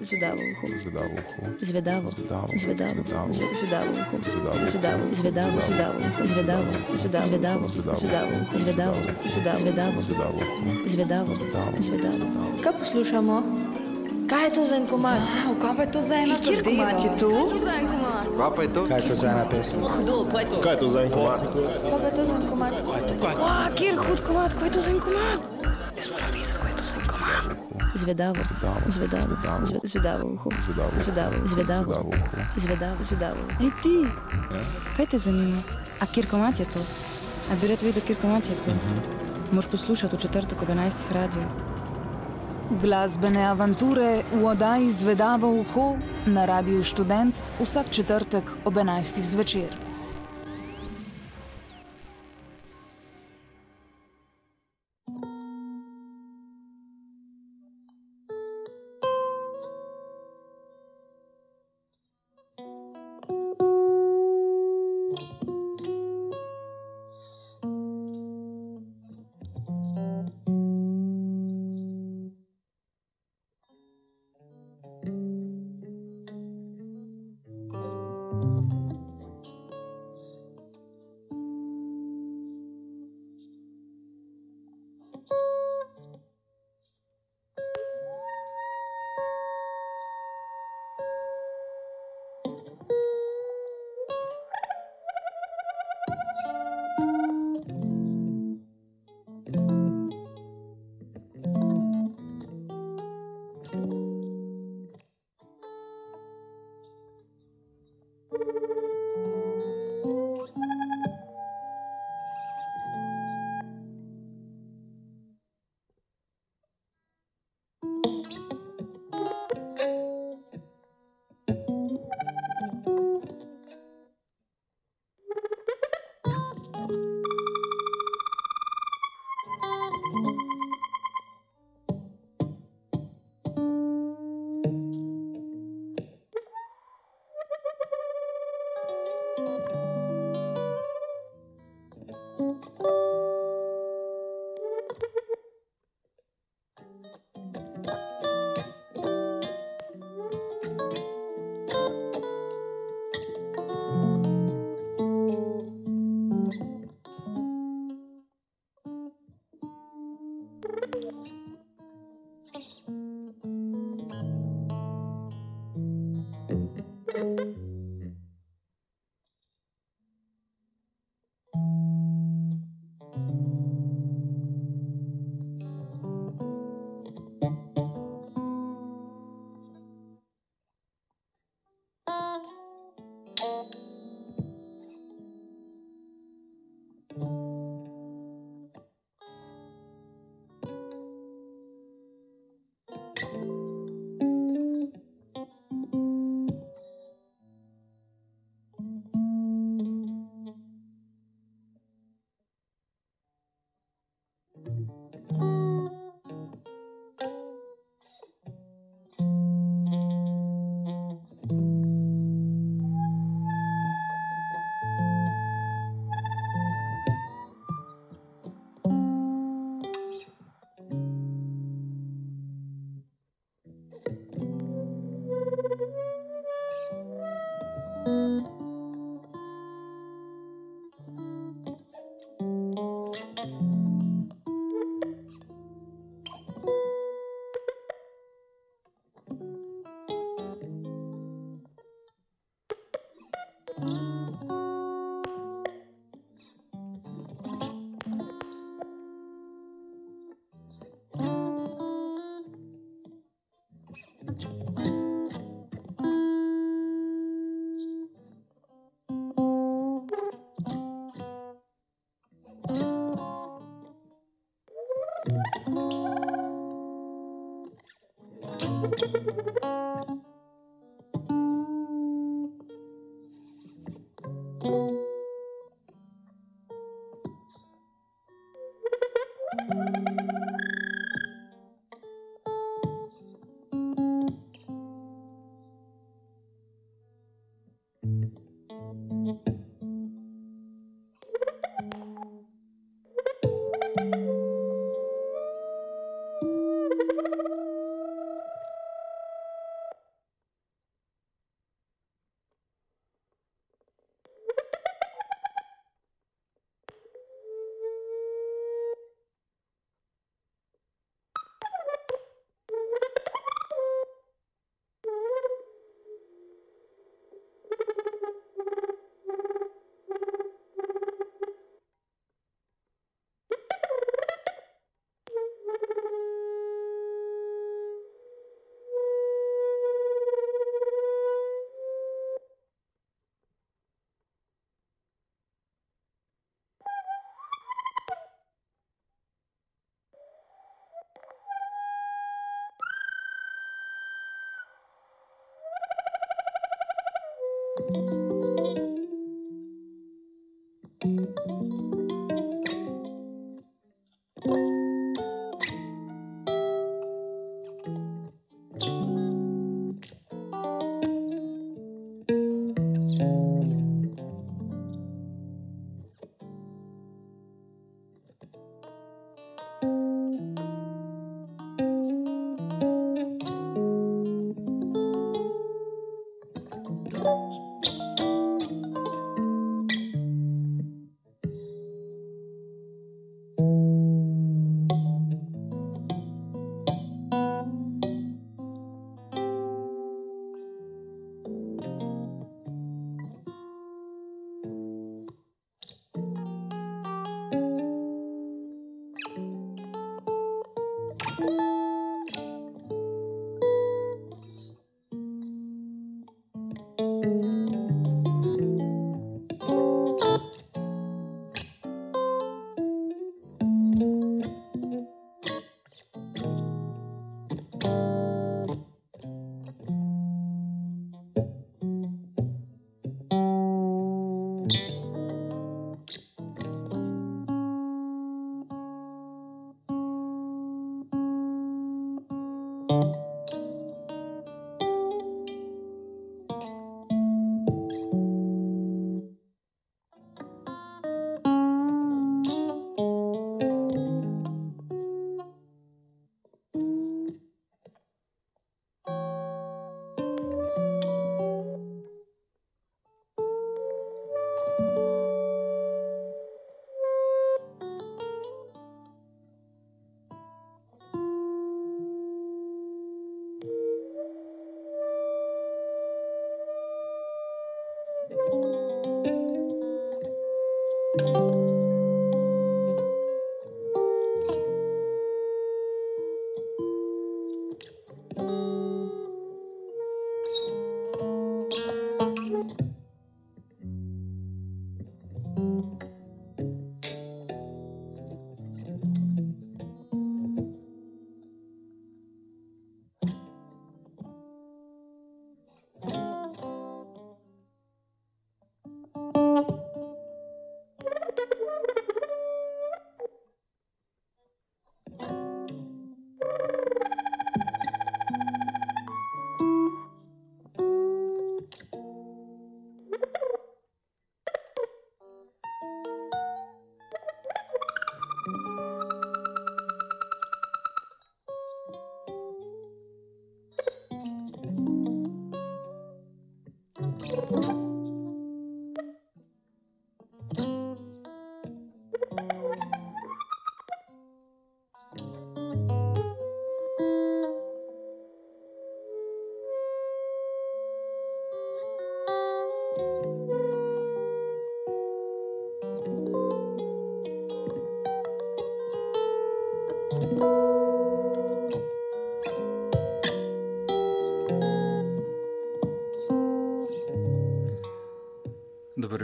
Zvedavo, Zvedavo uho. zvedavo, Zvedavo. zvedavo, Zvedavo. zve- zvedavo, Zvedavo. zvedavo, zvedavo, zvedavo, zvedavo, zvedavo, zvedavo, zvedavo, zvedavo, zvedavo, zvedavo, Zvedavo uho. zvedavo, Zvedavo. zvedavo. Kaj poslušamo? Kaj je to za en komad? Wow, kaj pa je to za ena Kjer komat je to? Kaj pa je to? Kaj je to za ena pesem? Hudo, kaj je to? Kaj je to za en komad? Kaj pa je to za en komad? Wow, kjer hud komat, kaj je to za en komat? Zvedavo, zvedavo, zve- zvedavo, uho. Zvedavo. zvedavo, zvedavo, Zvedavo uho. zvedavo, zvedavo. Ej ti, kaj te zanima? A kjer komat je to? A bi rad vedel, kjer komat je to? Moš poslušati v četrtek ob 11. radio. Glasbene avanture v oddaji Zvedavo uho na Radiu Študent vsak četrtek ob 11. zvečer.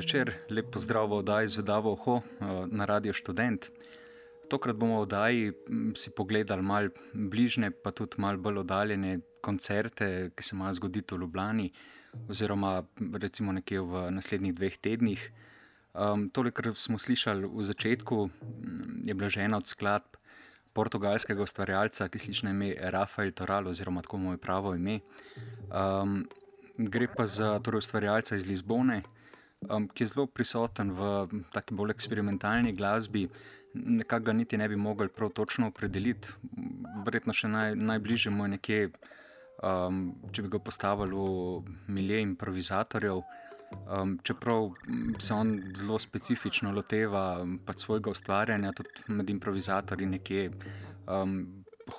Večer, lep pozdrav v oddaji Zvedavo Oho eh, na Radio Student. Tokrat bomo v oddaji mm, si pogledali malo bližnje, pa tudi malo bolj oddaljene koncerte, ki se imajo zgoditi v Ljubljani, oziroma recimo nekje v naslednjih dveh tednih. Um, tole, kar smo slišali v začetku, mm, je bila že ena od skladb portugalskega ustvarjalca, ki sliši na ime Rafael Toral, oziroma tako mu je pravo ime. Um, gre pa za torej, ustvarjalca iz Lizbone um, ki je zelo prisoten v taki bolj eksperimentalni glasbi, nekako ga niti ne bi mogli prav točno opredeliti. Verjetno še naj, najbližje mu je nekje, um, če bi ga postavili v milje improvizatorjev. Um, čeprav se on zelo specifično loteva pač svojega ustvarjanja, tudi med improvizatorji nekje um,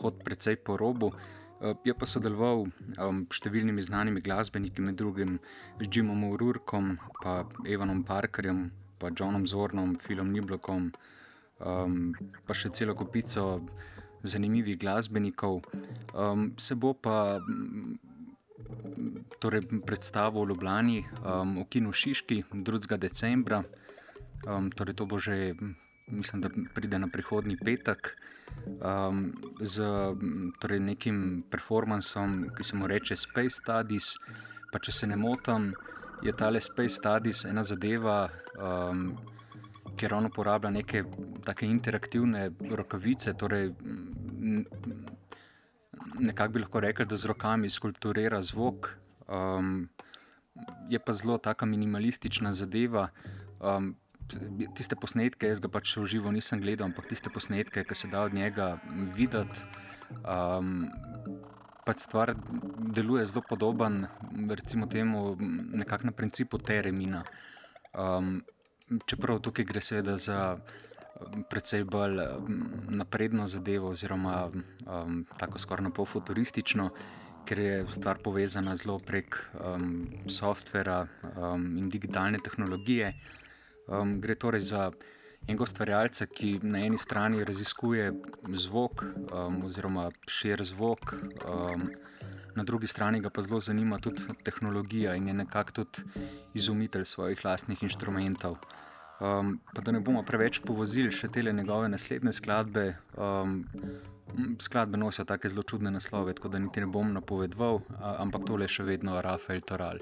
hod precej po robu. Eh, je pa sodeloval um, številnimi znanimi glasbeniki, med drugim z Jimom Ururkom, pa Evanom Parkerjem, pa Johnom Zornom, Filom Niblokom, um, pa še celo kupico zanimivih glasbenikov. Um, se bo pa torej, predstavil v Ljubljani um, v Kinu Šiški 2. decembra, um, torej to bo že mislim, da pride na prihodni petek um, z torej nekim performancem, ki se mu reče Space Studies. Pa če se ne motim, je tale Space Studies ena zadeva, um, ker on uporablja neke take interaktivne rokavice, torej m, nekako bi lahko rekel, da z rokami skulpturira zvok. Um, je pa zelo taka minimalistična zadeva. Um, tiste posnetke, jaz ga pač v živo nisem gledal, ampak tiste posnetke, ki se da od njega videti. Um, pač stvar deluje zelo podoben, recimo, temu, nekako na principu teremina. Um, čeprav tukaj gre seveda za precej bolj napredno zadevo, oziroma um, tako skoraj na pol futuristično, ker je stvar povezana zelo prek um, softvera um, in digitalne tehnologije. Um, gre torej za enega ustvarjalca, ki na eni strani raziskuje zvok um, oziroma širi zvok, um, na drugi strani pa zelo zanima tudi tehnologija in je nekako tudi izumitelj svojih lastnih inštrumentov. Um, pa da ne bomo preveč povozili še te njegove naslednje skladbe. Um, skladbe nosijo tako zelo čudne naslove, tako da niti ne bom napovedoval, ampak tole je še vedno Rafael Toral.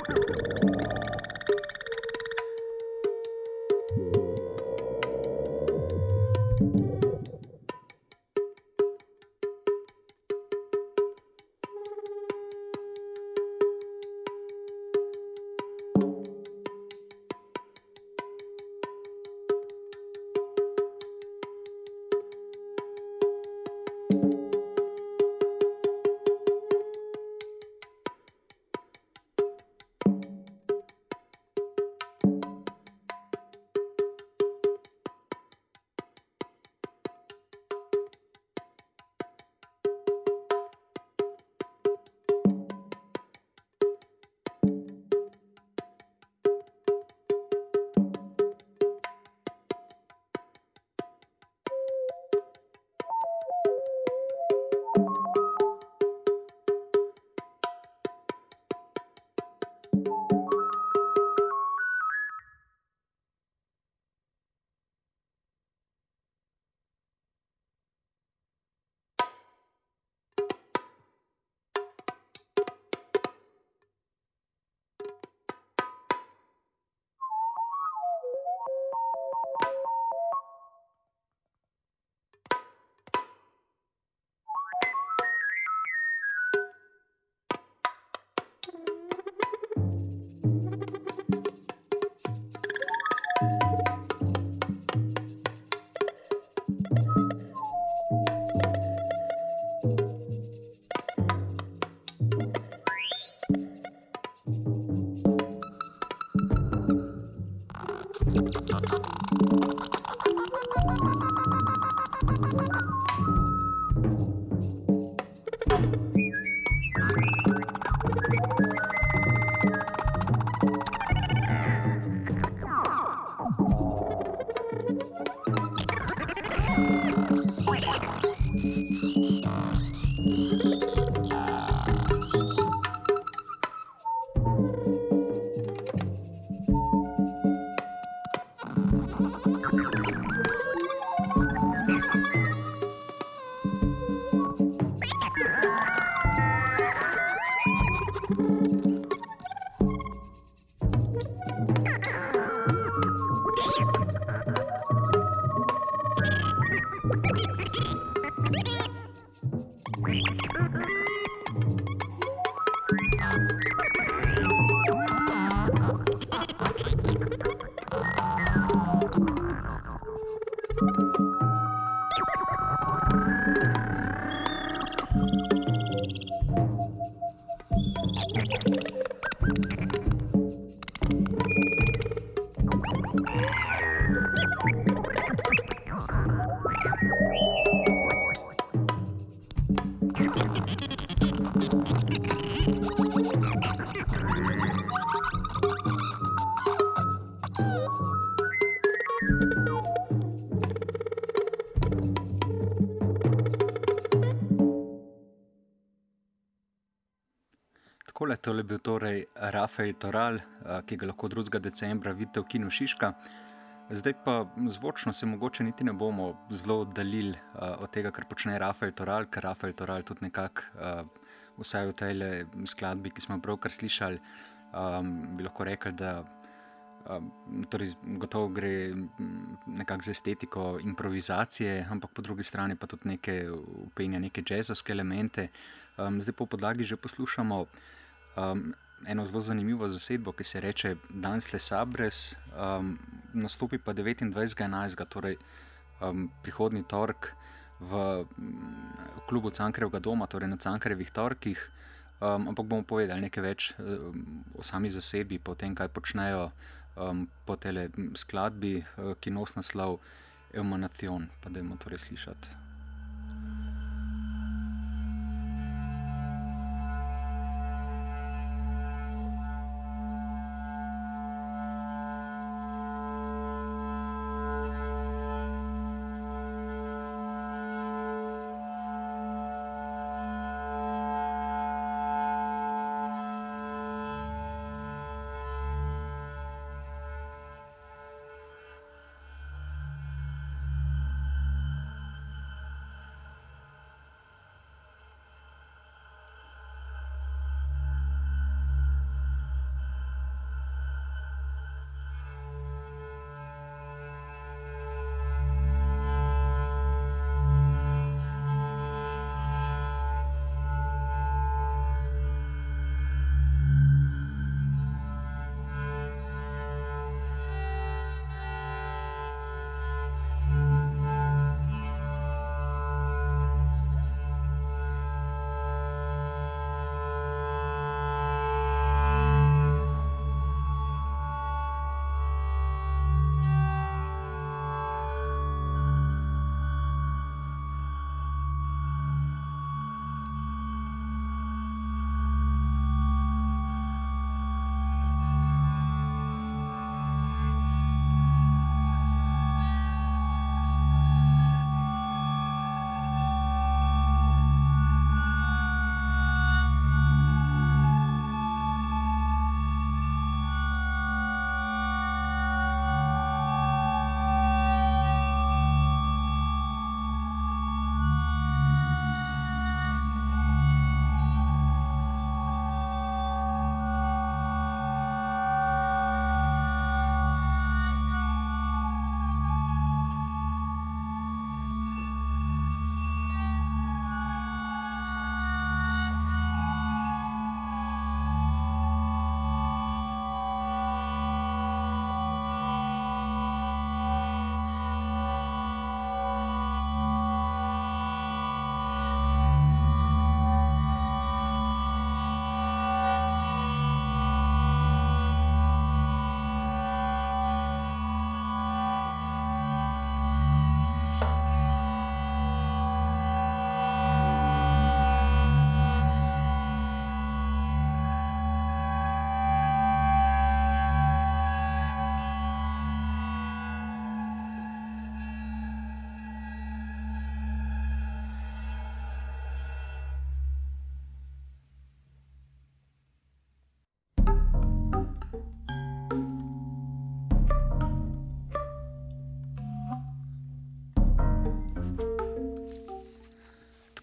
Takole, Rafael Toral, ki ga lahko 2. decembra vidite v Kinu Šiška. Zdaj pa zvočno se mogoče niti ne bomo zelo oddaljili uh, od tega, kar počne Rafael Toral, ker Rafael Toral tudi nekako, uh, vsaj v tej skladbi, ki smo jo pravkar slišali, um, bi lahko rekli, da um, torej, gotovo gre nekako za estetiko improvizacije, ampak po drugi strani pa tudi neke upenja, neke jazzovske elemente. Um, zdaj po podlagi že poslušamo. Um, eno zelo zanimivo zasedbo, ki se imenuje Danes Le Sabres, um, nastopi pa 29.11., torej um, prihodni torek v um, klubu Cankarevega doma, torej na Cankarevih torkih. Um, ampak bomo povedali nekaj več um, o sami zasedbi, po tem, kaj počnejo um, po tej skladbi, uh, ki nosi naslov Eumanacion. Pa da imamo torej slišati.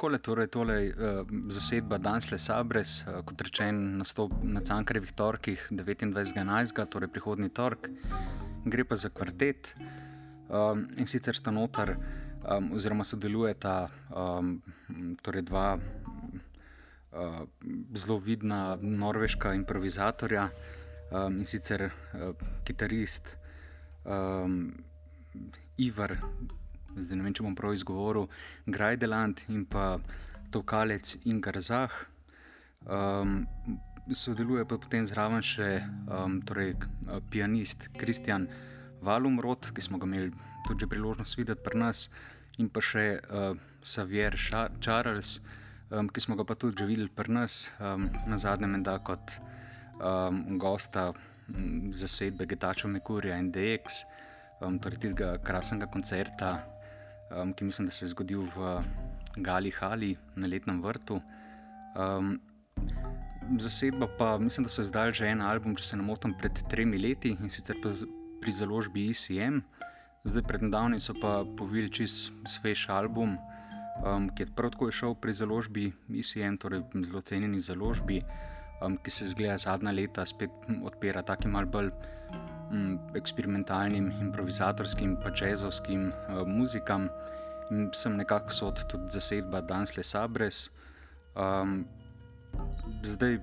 Takole, torej, tole uh, zasedba Danes Le Sabres, uh, kot rečen, nastop na Cankarevih torkih 29.11., torej prihodni torek, gre pa za kvartet um, in sicer sta notar, um, oziroma sodelujeta um, torej dva uh, zelo vidna norveška improvizatorja um, in sicer uh, kitarist um, Ivar zdaj ne vem, če bom prav izgovoril, Grajdeland in pa Tokalec in Garzah. Um, sodeluje pa potem zraven še um, torej, pianist Kristjan Valumrod, ki smo ga imeli tudi priložnost videti pri nas, in pa še uh, Xavier Charles, um, ki smo ga pa tudi že videli pri nas, um, na zadnjem menda kot um, gosta zasedbe Getačo Mekurja in DX, um, torej tistega krasnega koncerta um, ki mislim, da se je zgodil v Gali Hali na letnem vrtu. Um, zasedba pa mislim, da so izdali že en album, če se ne motim, pred tremi leti in sicer pri založbi ICM. Zdaj, pred nedavnim so pa povili čist svež album, um, ki je prav tako šel pri založbi ICM, torej zelo cenjeni založbi, um, ki se zgleda zadnja leta spet odpira takim malce bolj eksperimentalnim, improvizatorskim, pa jazzovskim uh, muzikam. In sem nekako sod tudi zasedba Dansle Sabres. Um, zdaj,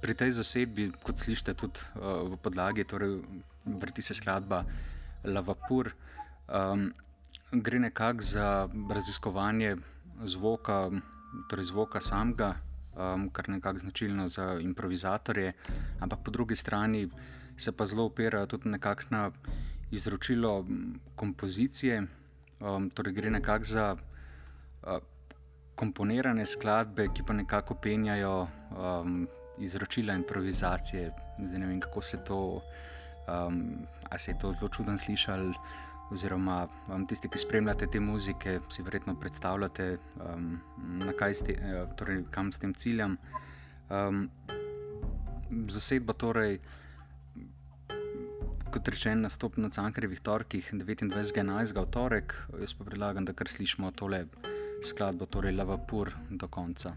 pri tej zasedbi, kot slišite, tudi uh, v podlagi, torej vrti se skladba Lavapur, um, gre nekako za raziskovanje zvoka, torej zvoka samega, um, kar je nekako značilno za improvizatorje, ampak po drugi strani se pa zelo opirajo tudi nekako na izročilo kompozicije. Um, torej, gre nekako za uh, komponirane skladbe, ki pa nekako penjajo um, izročila improvizacije. Zdaj ne vem, kako se to, um, ali se je to zelo čudno slišali. Oziroma, um, tisti, ki spremljate te muzike, si verjetno predstavljate, um, ste, torej, kam s tem ciljem. Um, zasedba torej kot rečen, nastop na Cankarjevih torkih 29.11. v torek. Jaz pa predlagam, da kar slišimo tole skladbo, torej Lavapur do konca.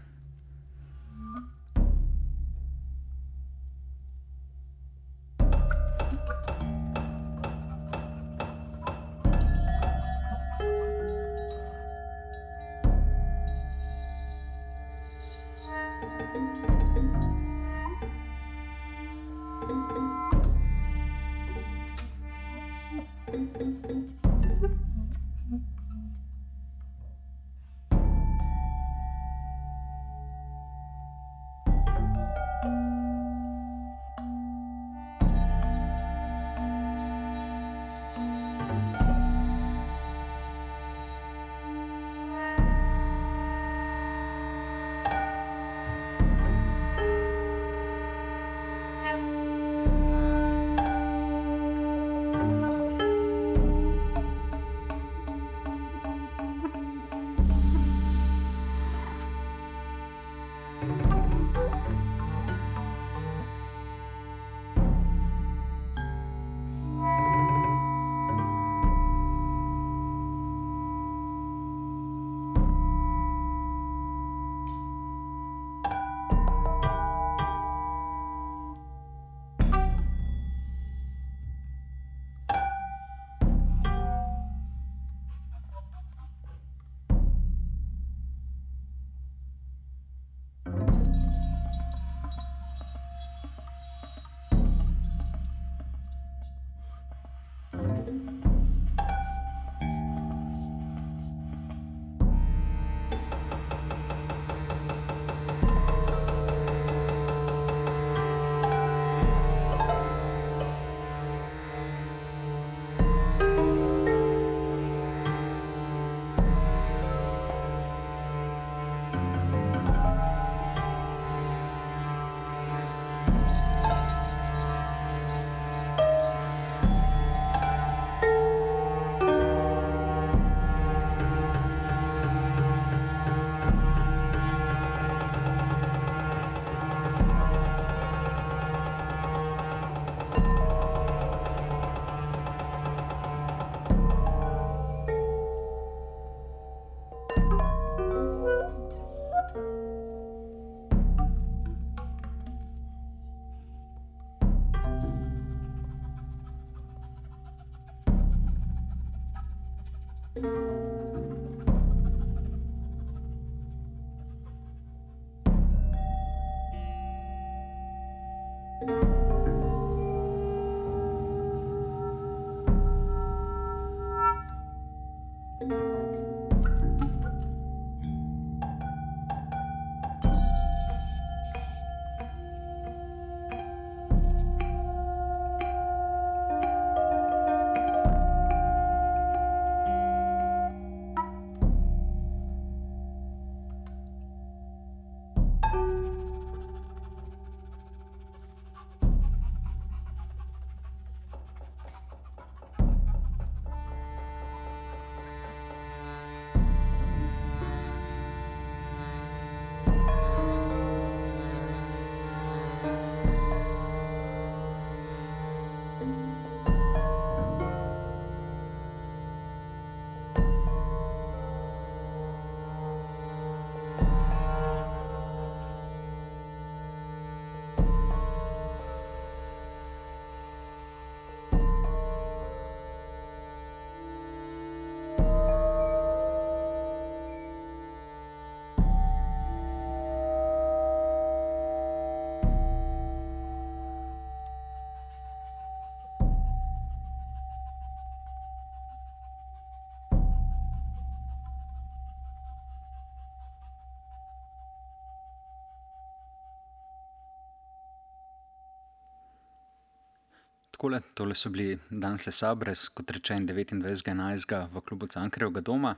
Takole, tole so bili danes le sabres, kot rečen 29.11. v klubu Cankrevega doma.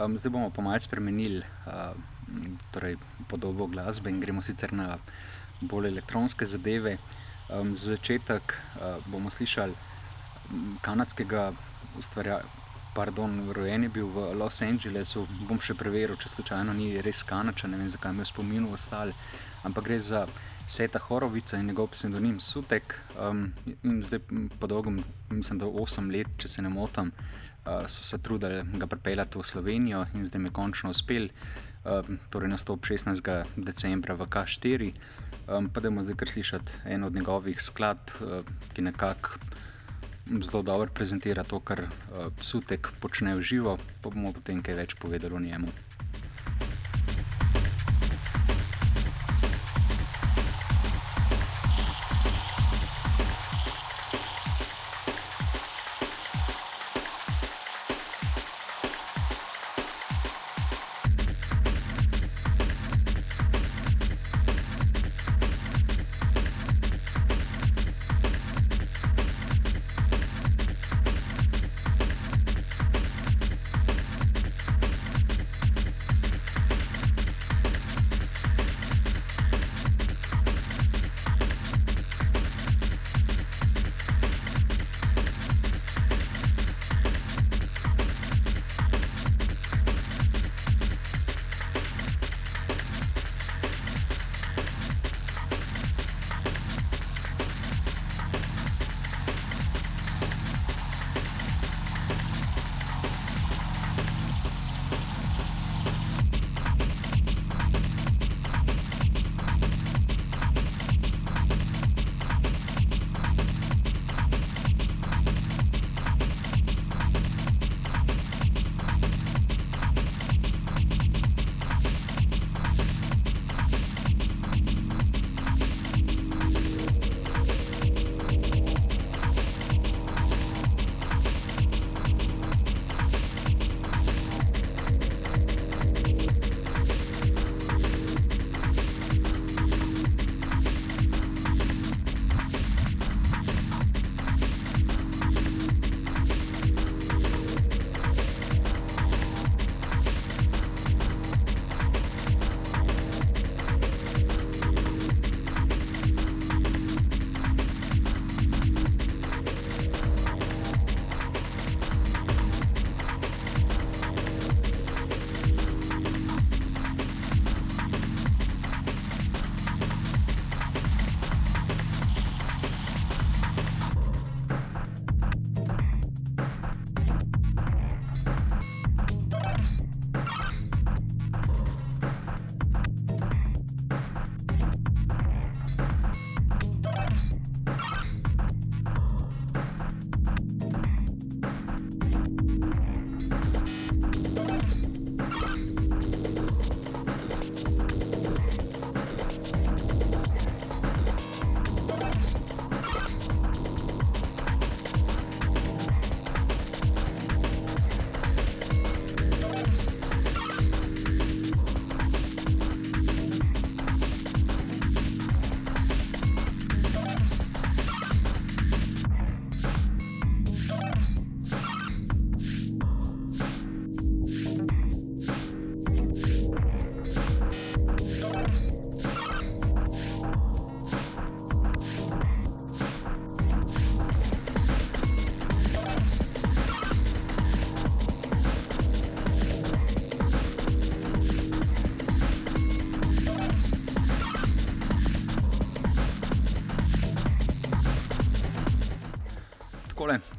Um, zdaj bomo pa malce spremenili uh, torej podobo glasbe in gremo sicer na bolj elektronske zadeve. Um, za začetek uh, bomo slišali kanadskega ustvarjalca. Pardon, rojen je bil v Los Angelesu, bom še preveril, če slučajno ni res kanača, ne vem zakaj mi je spominjal ostali, ampak gre za Seta Horovica in njegov pseudonim Sutek. Um, zdaj, po dolgem, mislim, da 8 let, če se ne motim, uh, so se trudili ga pripeljati v Slovenijo in zdaj mi končno uspel. Um, torej, nastop 16. decembra v K4. Um, pa da bomo zdaj kar slišati en od njegovih skladb, uh, ki nekako zelo dobro prezentira to, kar uh, Sutek počne v živo, pa bomo potem kaj več povedali o njemu.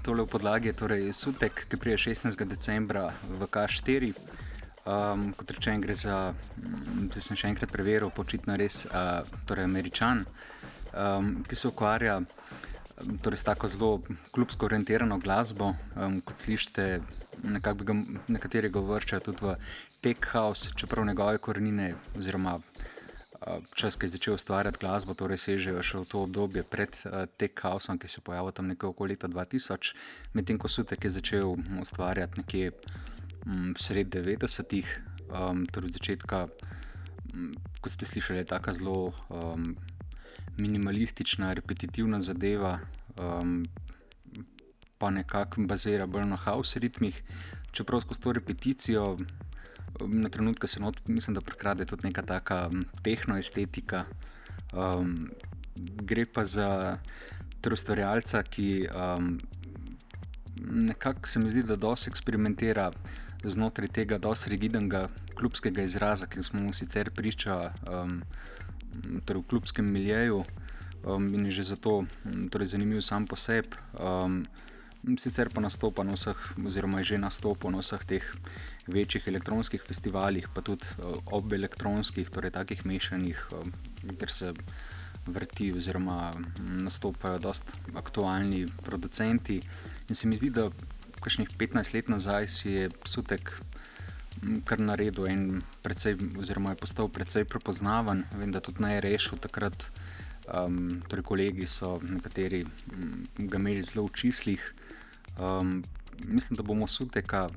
Tole, v podlagi torej Sutek, ki prije 16. decembra v K4. Um, kot rečem, gre za, da sem še enkrat preveril, počitno res uh, torej američan, um, ki se ukvarja torej, s tako zelo klubsko orientirano glasbo. Um, kot slišite, nekako bi ga nekateri govorčajo tudi v Tech House, čeprav njegove korenine oziroma čas, ki je začel ustvarjati glasbo, torej sežejo še v to obdobje pred uh, Tech Houseom, ki se je pojavil tam nekje okoli leta 2000, medtem ko Sutek je začel ustvarjati nekje um, sred 90-ih, um, torej od začetka, um, kot ste slišali, je tako zelo um, minimalistična, repetitivna zadeva, um, pa nekako bazira bolj na house ritmih, čeprav skozi to repeticijo. Na trenutke se not, mislim, da prekrade tudi neka taka tehnoestetika. Um, gre pa za ustvarjalca, ki um, nekako se mi zdi, da dosti eksperimentira znotraj tega dosti rigidnega klubskega izraza, ki smo mu sicer priča um, torej v klubskem miljeju um, in je že zato torej zanimiv sam po sebi. Um, Sicer pa nastopa na vseh, oziroma je že nastopil na vseh teh večjih elektronskih festivalih, pa tudi uh, ob elektronskih, torej takih mešanih, um, ker se vrti, oziroma nastopajo dosta aktualni producenti. In se mi zdi, da kakšnih 15 let nazaj si je Sutek kar naredil in precej, oziroma je postal precej prepoznaven. Vem, da tudi naj rešil takrat. Um, torej, kolegi so nekateri ga imeli zelo v čislih. Um, mislim, da bomo Suteka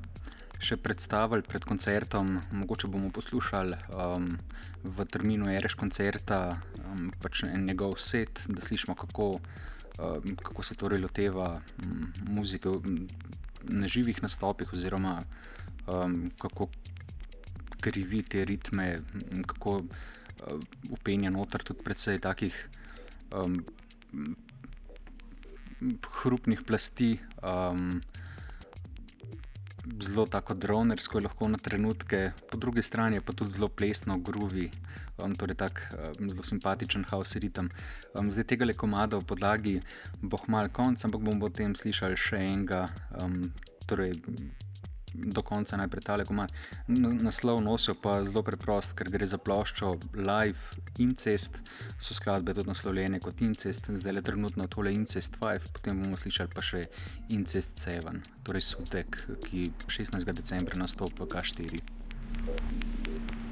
še predstavili pred koncertom, mogoče bomo poslušali um, v terminu Ereš koncerta, um, pač njegov set, da slišimo, kako, um, kako se torej loteva um, muzike na živih nastopih, oziroma um, kako krivi te ritme, kako upenja uh, noter tudi predvsej takih um, hrupnih plasti. Um, Zelo tako dronersko je lahko na trenutke, po drugi strani pa tudi zelo plesno, grovi, um, torej tako um, zelo simpatičen house ritem. Um, zdaj tega le komada v podlagi bo mal konc, ampak bomo potem slišali še enega, um, torej do konca najprej tale komad. Naslov nosijo pa zelo preprost, ker gre za ploščo Live Incest, so skladbe tudi naslovljene kot Incest, zdaj le trenutno tole Incest 5, potem bomo slišali pa še Incest 7, torej sutek, ki 16. decembra nastopa v K4.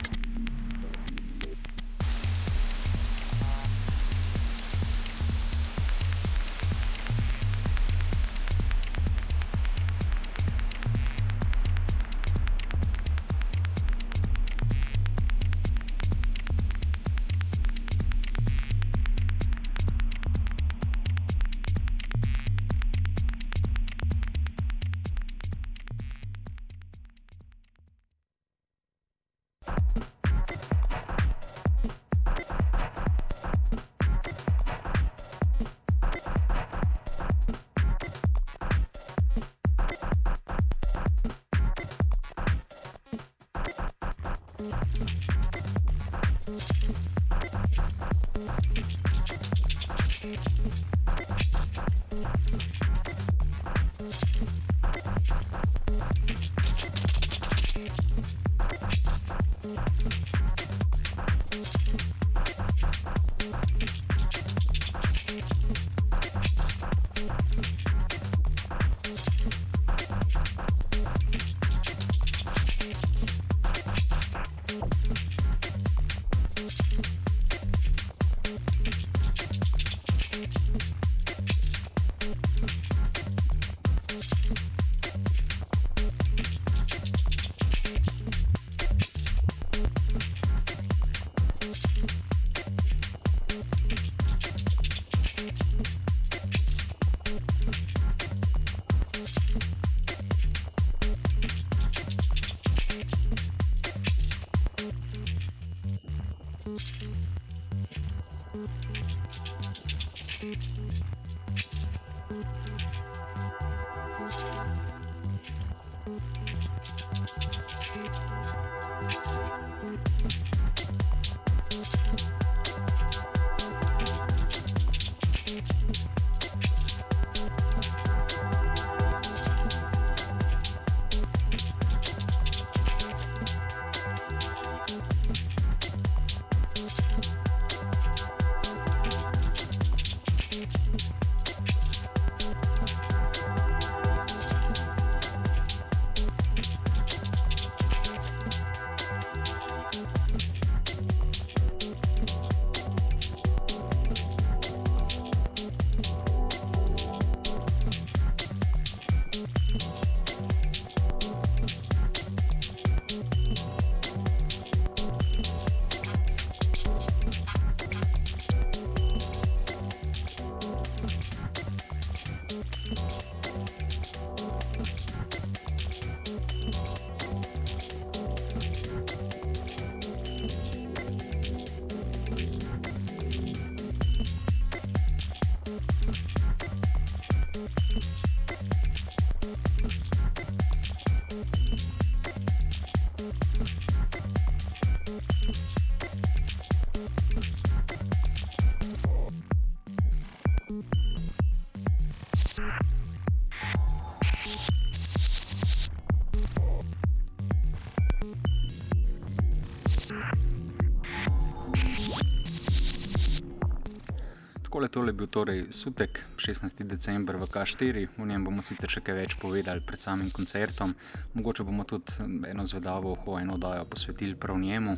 Takole tole je bil torej sutek 16. december v K4, v njem bomo sicer še kaj več povedali pred samim koncertom, mogoče bomo tudi eno zvedavo oho, eno dajo posvetili prav njemu.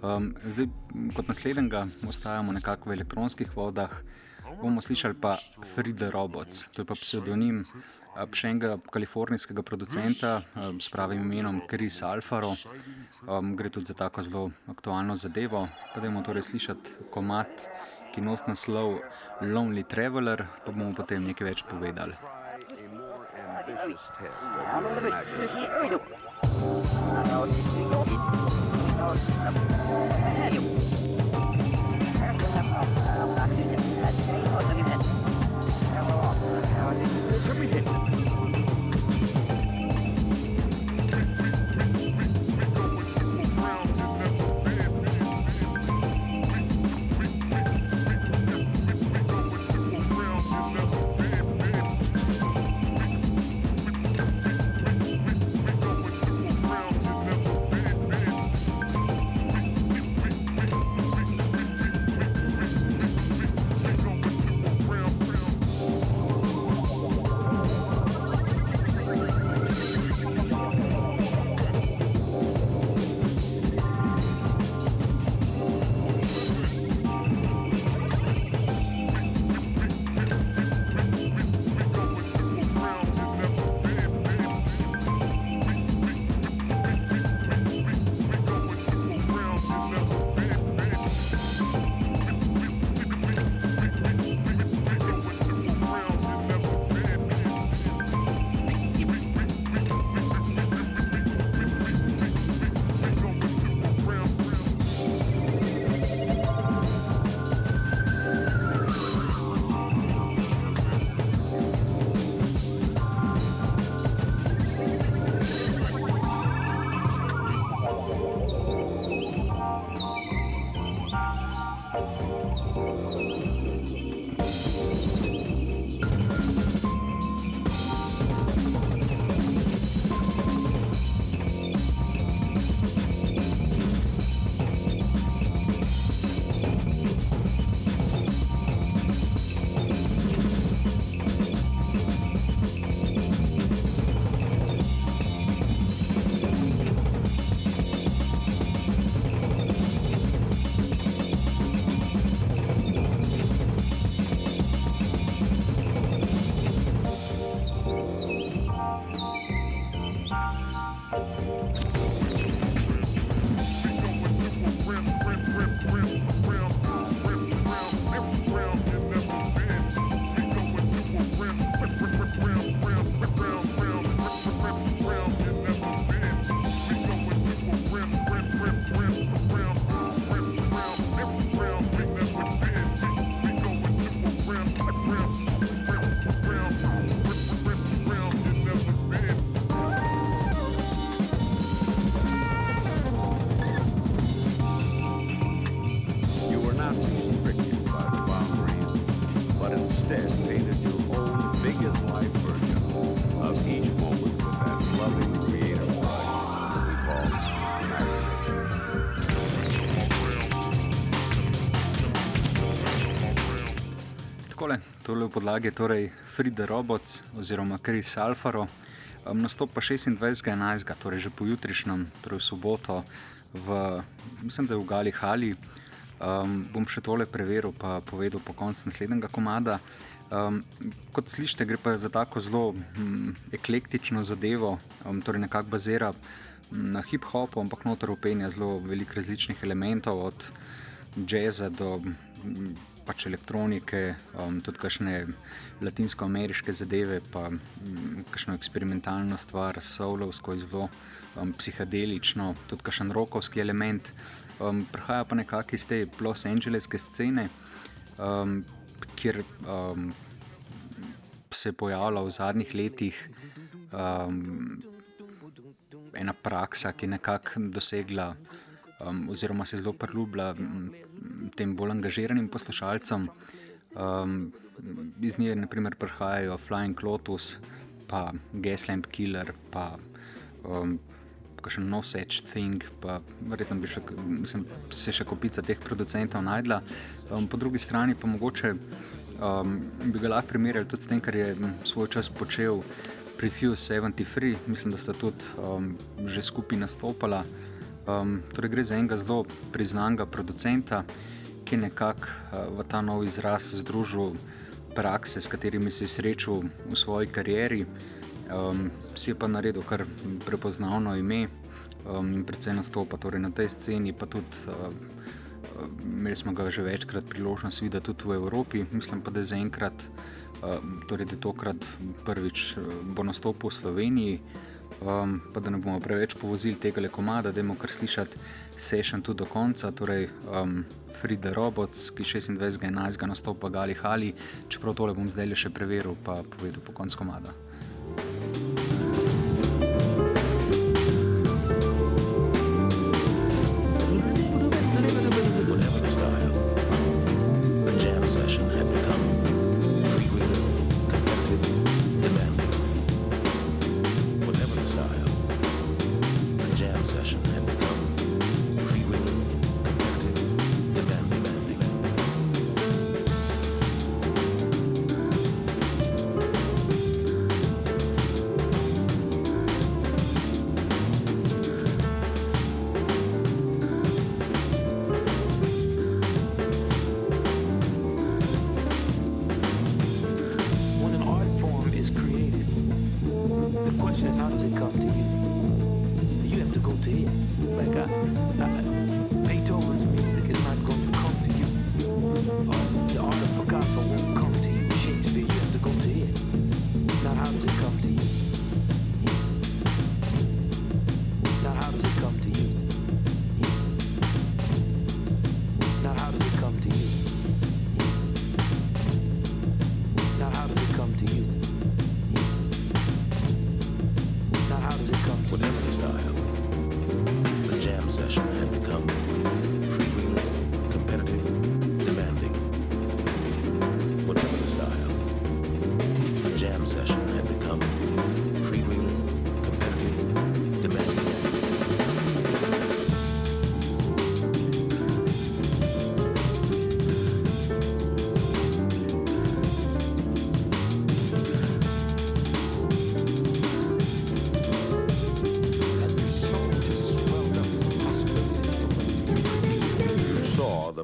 Um, zdaj, kot naslednjega, ostajamo nekako v elektronskih vodah, bomo slišali pa Frida Robots, to je pa pseudonim še enega kalifornijskega producenta s pravim imenom Chris Alfaro. Um, gre tudi za tako zelo aktualno zadevo. Pojdimo torej slišati komat, ki nosi naslov Lonely Traveler, pa bomo potem nekaj več povedali. tole podlagi torej Frida Robots oziroma Chris Alfaro. Um, nastop pa 26.11., torej že pojutrišnjem, torej v soboto, v, mislim, da je v Gali Hali. Um, bom še tole preveril, pa povedal po koncu naslednjega komada. Um, kot slišite, gre pa za tako zelo um, eklektično zadevo, um, torej nekako bazira na hip-hopu, ampak noter upenja zelo veliko različnih elementov, od jazza do um, pač elektronike, um, tudi kakšne latinsko-ameriške zadeve, pa um, kakšno eksperimentalno stvar, solovsko, zelo um, psihedelično, tudi kakšen rokovski element. Um, prihaja pa nekako iz te Los Angeleske scene, um, kjer um, se je pojavila v zadnjih letih um, ena praksa, ki je nekako dosegla um, oziroma se zelo priljubila tem bolj angažiranim poslušalcem. Um, iz nje naprimer prihajajo Flying Lotus, pa Gaslamp Killer, pa um, kakšen no such thing, pa verjetno bi še, se še kopica teh producentov najdla. Um, po drugi strani pa mogoče um, bi ga lahko primerjali tudi s tem, kar je svoj čas počel pri Fuse 73, mislim, da sta tudi um, že skupaj nastopala. Um, torej gre za enega zelo priznanega producenta, ki je nekako uh, v ta nov izraz združil prakse, s katerimi se je srečal v svoji karieri. Um, si je pa naredil kar prepoznavno ime um, in predvsem nastopa torej na tej sceni, pa tudi uh, imeli smo ga že večkrat priložnost videti tudi v Evropi. Mislim pa, da je zaenkrat, uh, torej da je tokrat prvič uh, bo nastopil v Sloveniji. Um, pa da ne bomo preveč povozili tega le komada, da bomo kar slišati sešen tudi do konca. Torej, um, Frida Robots, ki 26.11. nastopa Gali Hali, čeprav tole bom zdaj le še preveril, pa povedal po koncu komada. Whatever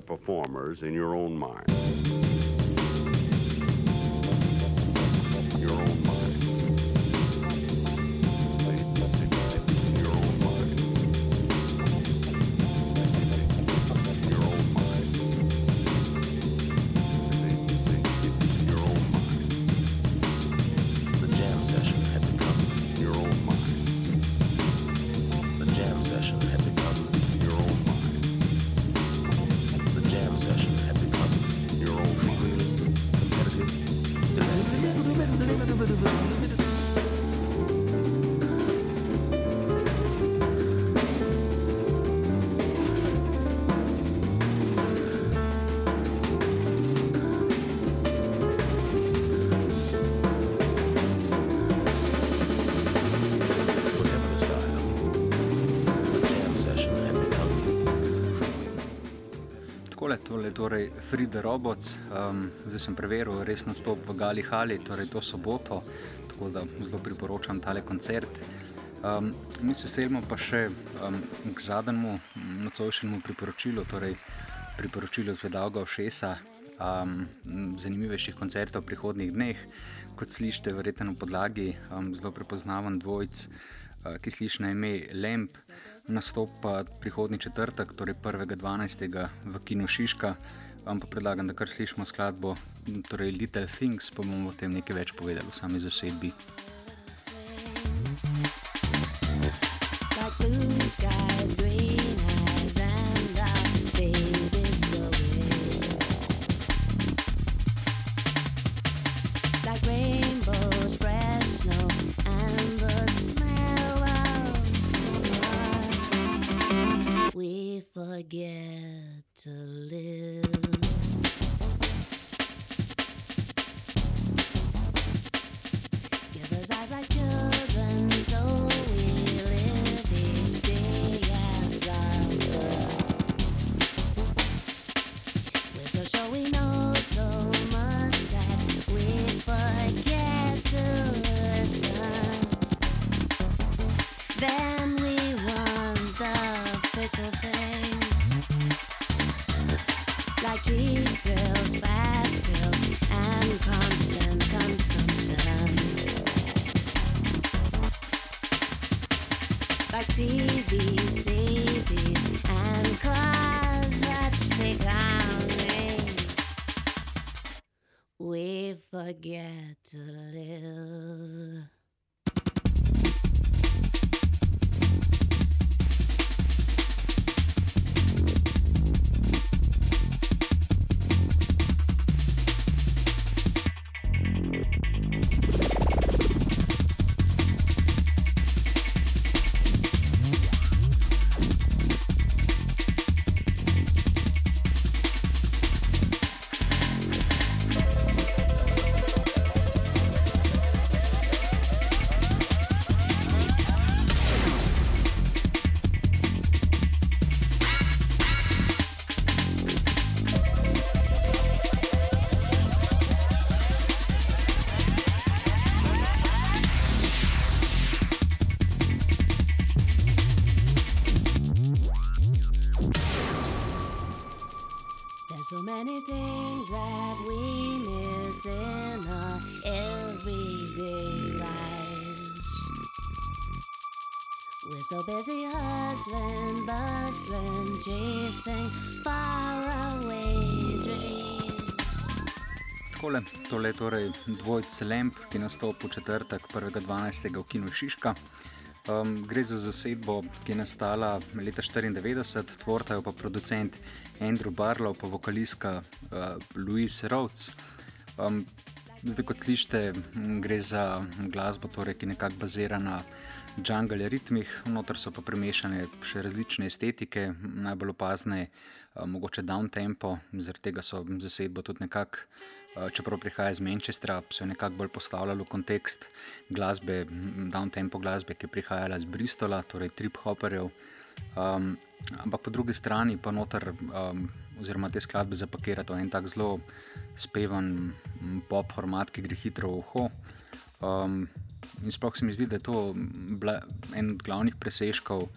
performers in your own mind. Je torej Frida Robots. Um, zdaj sem preveril, res nastop v Gali Hali, torej to soboto, tako da zelo priporočam tale koncert. Um, mi se selimo pa še um, k zadnjemu nocojšnjemu priporočilu, torej priporočilu Zvedavga Všesa, um, zanimivejših koncertov v prihodnih dneh. Kot slišite, verjetno v podlagi um, zelo prepoznaven dvojc, uh, ki sliši na ime Lemp, nastopa prihodnji četrtek, torej 1.12. v Kinu Šiška. Vam pa predlagam, da kar slišimo skladbo, torej Little Things, pa bomo o tem nekaj več povedali v sami zasedbi. Like blue skies, green forget to live. We're so busy hustling, bustling, chasing faraway dreams. Takole, tole je torej dvojc Lemp, ki nastopa v četrtek 1.12. v Kinu Šiška. Um, gre za zasedbo, ki je nastala leta 1994, tvortajo pa producent Andrew Barlow, pa vokalistka uh, Louise Rhodes. Um, zdaj, kot slišite, gre za glasbo, torej, ki nekako bazira na jungle ritmih, noter so pa premešane še različne estetike, najbolj opazne, uh, mogoče down tempo, zaradi tega so zasedbo tudi nekako. Uh, Čeprav prihaja iz Manchestra, so jo nekako bolj postavljali v kontekst glasbe, down tempo glasbe, ki je prihajala iz Bristola, torej trip hopperjev. Um, ampak po drugi strani pa noter, um, oziroma te skladbe zapakirati v en tak zelo speven pop format, ki gre hitro v uho. Um, in sploh se mi zdi, da je to en od glavnih presežkov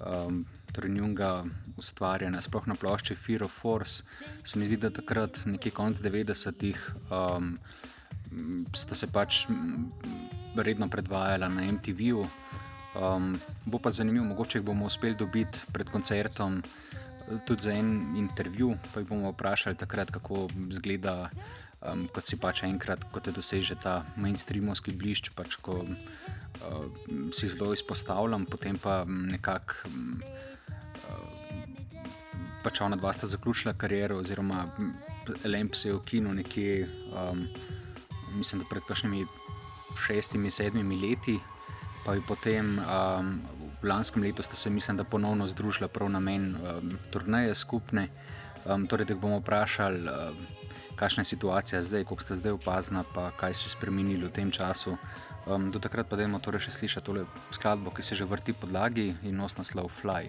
um, torej njunga ustvarjanja, sploh na plošči Fear of Force. Se mi zdi, da takrat, nekje konc 90-ih, um, sta se pač m, redno predvajala na MTV-ju. Um, bo pa zanimivo, mogoče jih bomo uspeli dobiti pred koncertom eh, tudi za en intervju, pa jih bomo vprašali takrat, kako izgleda, um, kot si pač enkrat, ko te doseže ta mainstreamovski blišč, pač ko uh, si zelo izpostavljam, potem pa nekako. Um, Pač ona dva sta zaključila kariero, oziroma Lemp se je v kinu nekje, um, mislim, da pred kakšnimi šestimi, sedmimi leti, pa je potem um, v lanskem letu sta se, mislim, da ponovno združila prav na men um, turneje skupne. Um, torej, da bomo vprašali, um, kakšna je situacija zdaj, kako ste zdaj opazna, pa kaj se je spremenilo v tem času. Um, do takrat pa dajmo torej še slišati tole skladbo, ki se že vrti podlagi in nos naslov Fly.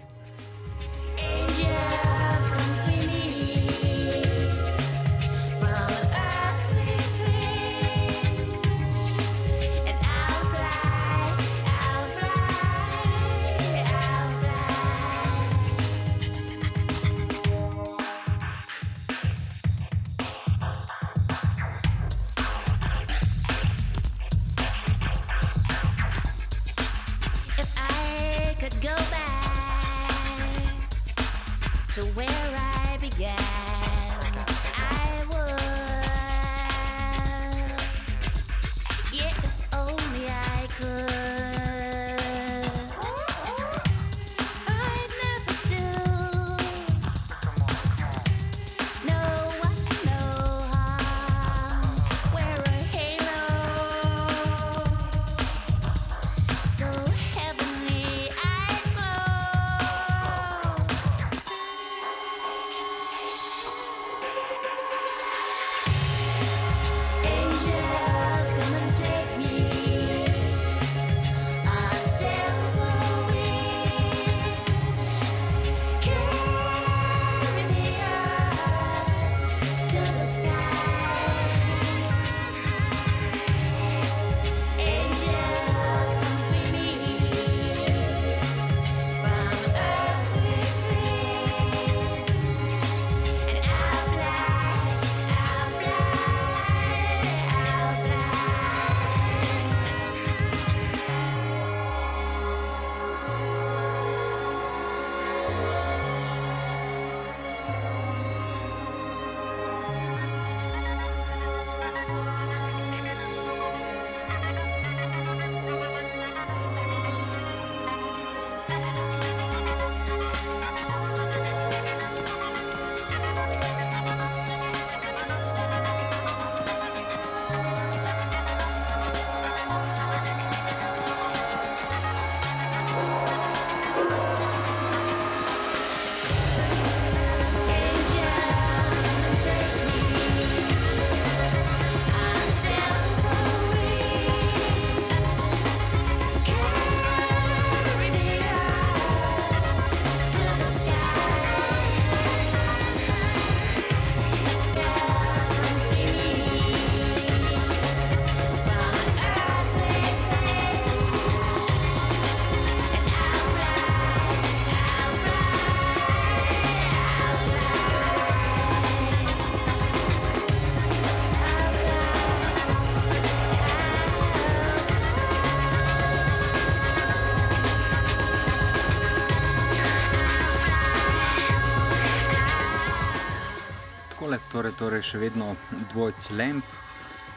Torej, še vedno dvojc Lemp.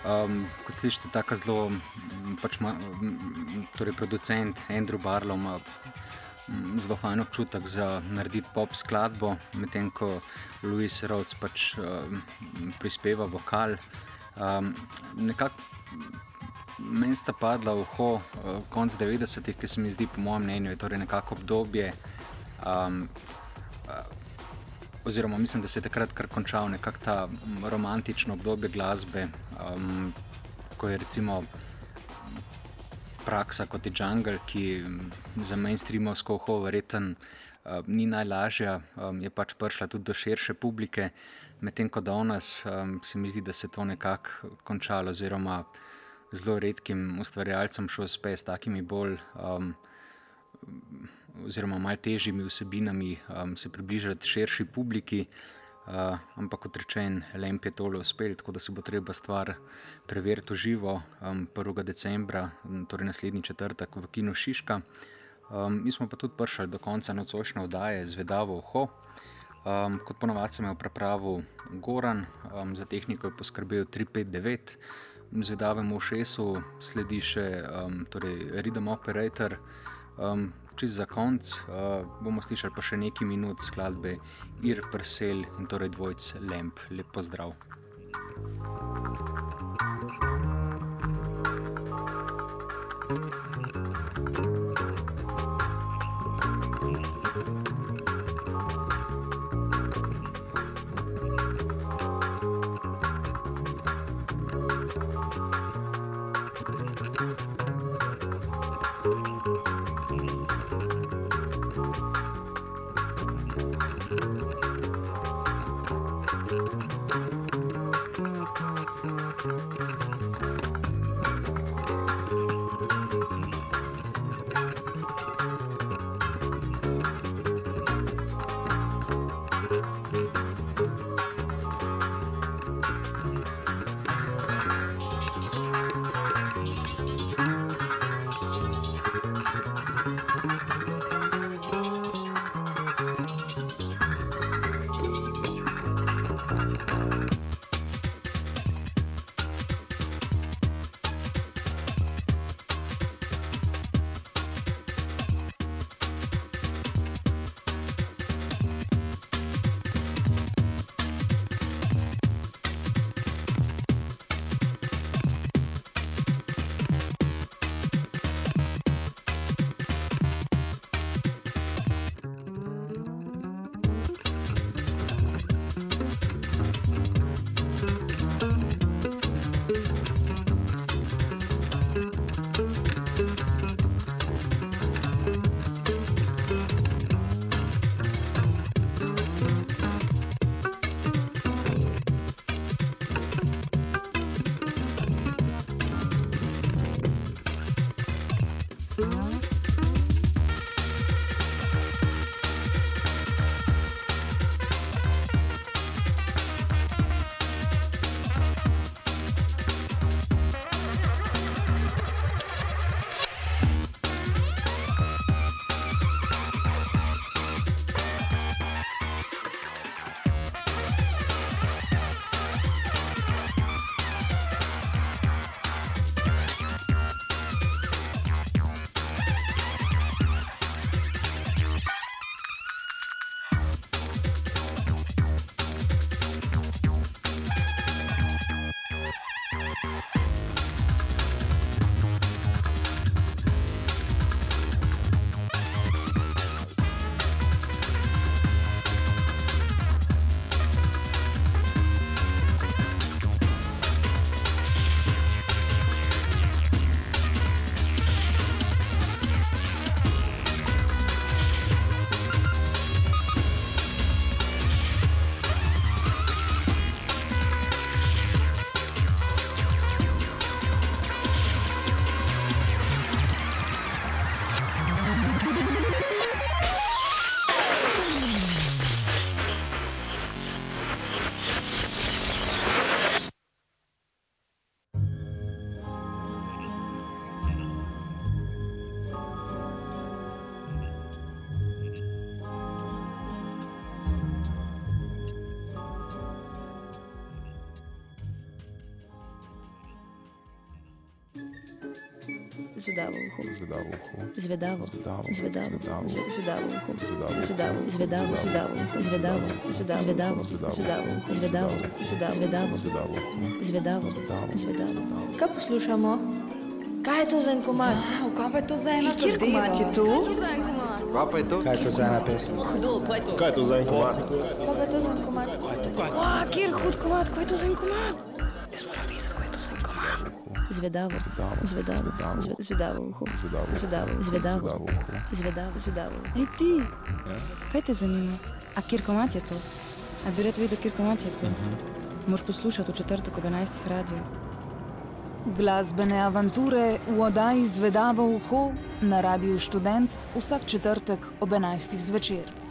Um, kot slišite, tako zelo, pač ma, torej producent Andrew Barlow ima zelo fajn občutek za narediti pop skladbo, medtem ko Louis Rhodes pač um, prispeva vokal. Um, nekako meni sta padla v uho uh, konc 90-ih, ki se mi zdi, po mojem mnenju, je torej nekako obdobje. Um, oziroma mislim, da se je takrat kar končal nekako ta romantično obdobje glasbe, um, ko je recimo praksa kot je Jungle, ki za mainstreamovsko oho verjeten uh, ni najlažja, um, je pač prišla tudi do širše publike, medtem ko danes um, se mi zdi, da se to nekako končalo, oziroma zelo redkim ustvarjalcem šlo spet s takimi bolj. Um, oziroma malo težjimi vsebinami um, se približati širši publiki. Uh, ampak kot rečen, Lemp je tole uspel, tako da se bo treba stvar preveriti v živo um, 1. decembra, torej naslednji četrtek v Kinu Šiška. Um, mi smo pa tudi prišli do konca nocojšnje oddaje Zvedavo Ho. Um, kot ponovadi sem imel prepravo Goran, um, za tehniko je poskrbel 359, zvedavemu šesu sledi še um, torej Rhythm Operator. Um, Čez za konc uh, bomo slišali pa še nekaj minut skladbe Ir Prsel in torej dvojc Lemp. Lep pozdrav. Zvedavo uho. Zvedavo uho. Zvedavo. Zvedavo. Zvedavo. Zvedavo. Zve- Zvedavo uho. Zvedavo. Zvedavo. Zvedavo. Zvedavo. Zvedavo. Zvedavo. Zvedavo. Zvedavo. Zvedavo. Zvedavo. Zvedavo uho. Zvedavo. Zvedavo. Kaj poslušamo? Kaj je to za en komad? Kaj pa je to za ena Kjer komad je to? Kaj pa je to? Kaj je to za ena pesem? Kdo, kaj je to? Kaj je to za en komad? Kaj pa je to za en komad? Wow, kjer hud komad, kaj je to za en komad? Zvedavo. Zvedavo. Zve- Zvedavo uho. Zvedavo. Zvedavo. Zvedavo. Zvedavo uho. Zvedavo. Zvedavo. Ej ti, kaj te zanima? A kirkomat je to? A bi rad videl, kirkomat je to? Moš poslušati v četrtek ob 11. radio. Glasbene avanture v oddaji Zvedavo uho na Radiu Študent vsak četrtek ob 11. zvečer.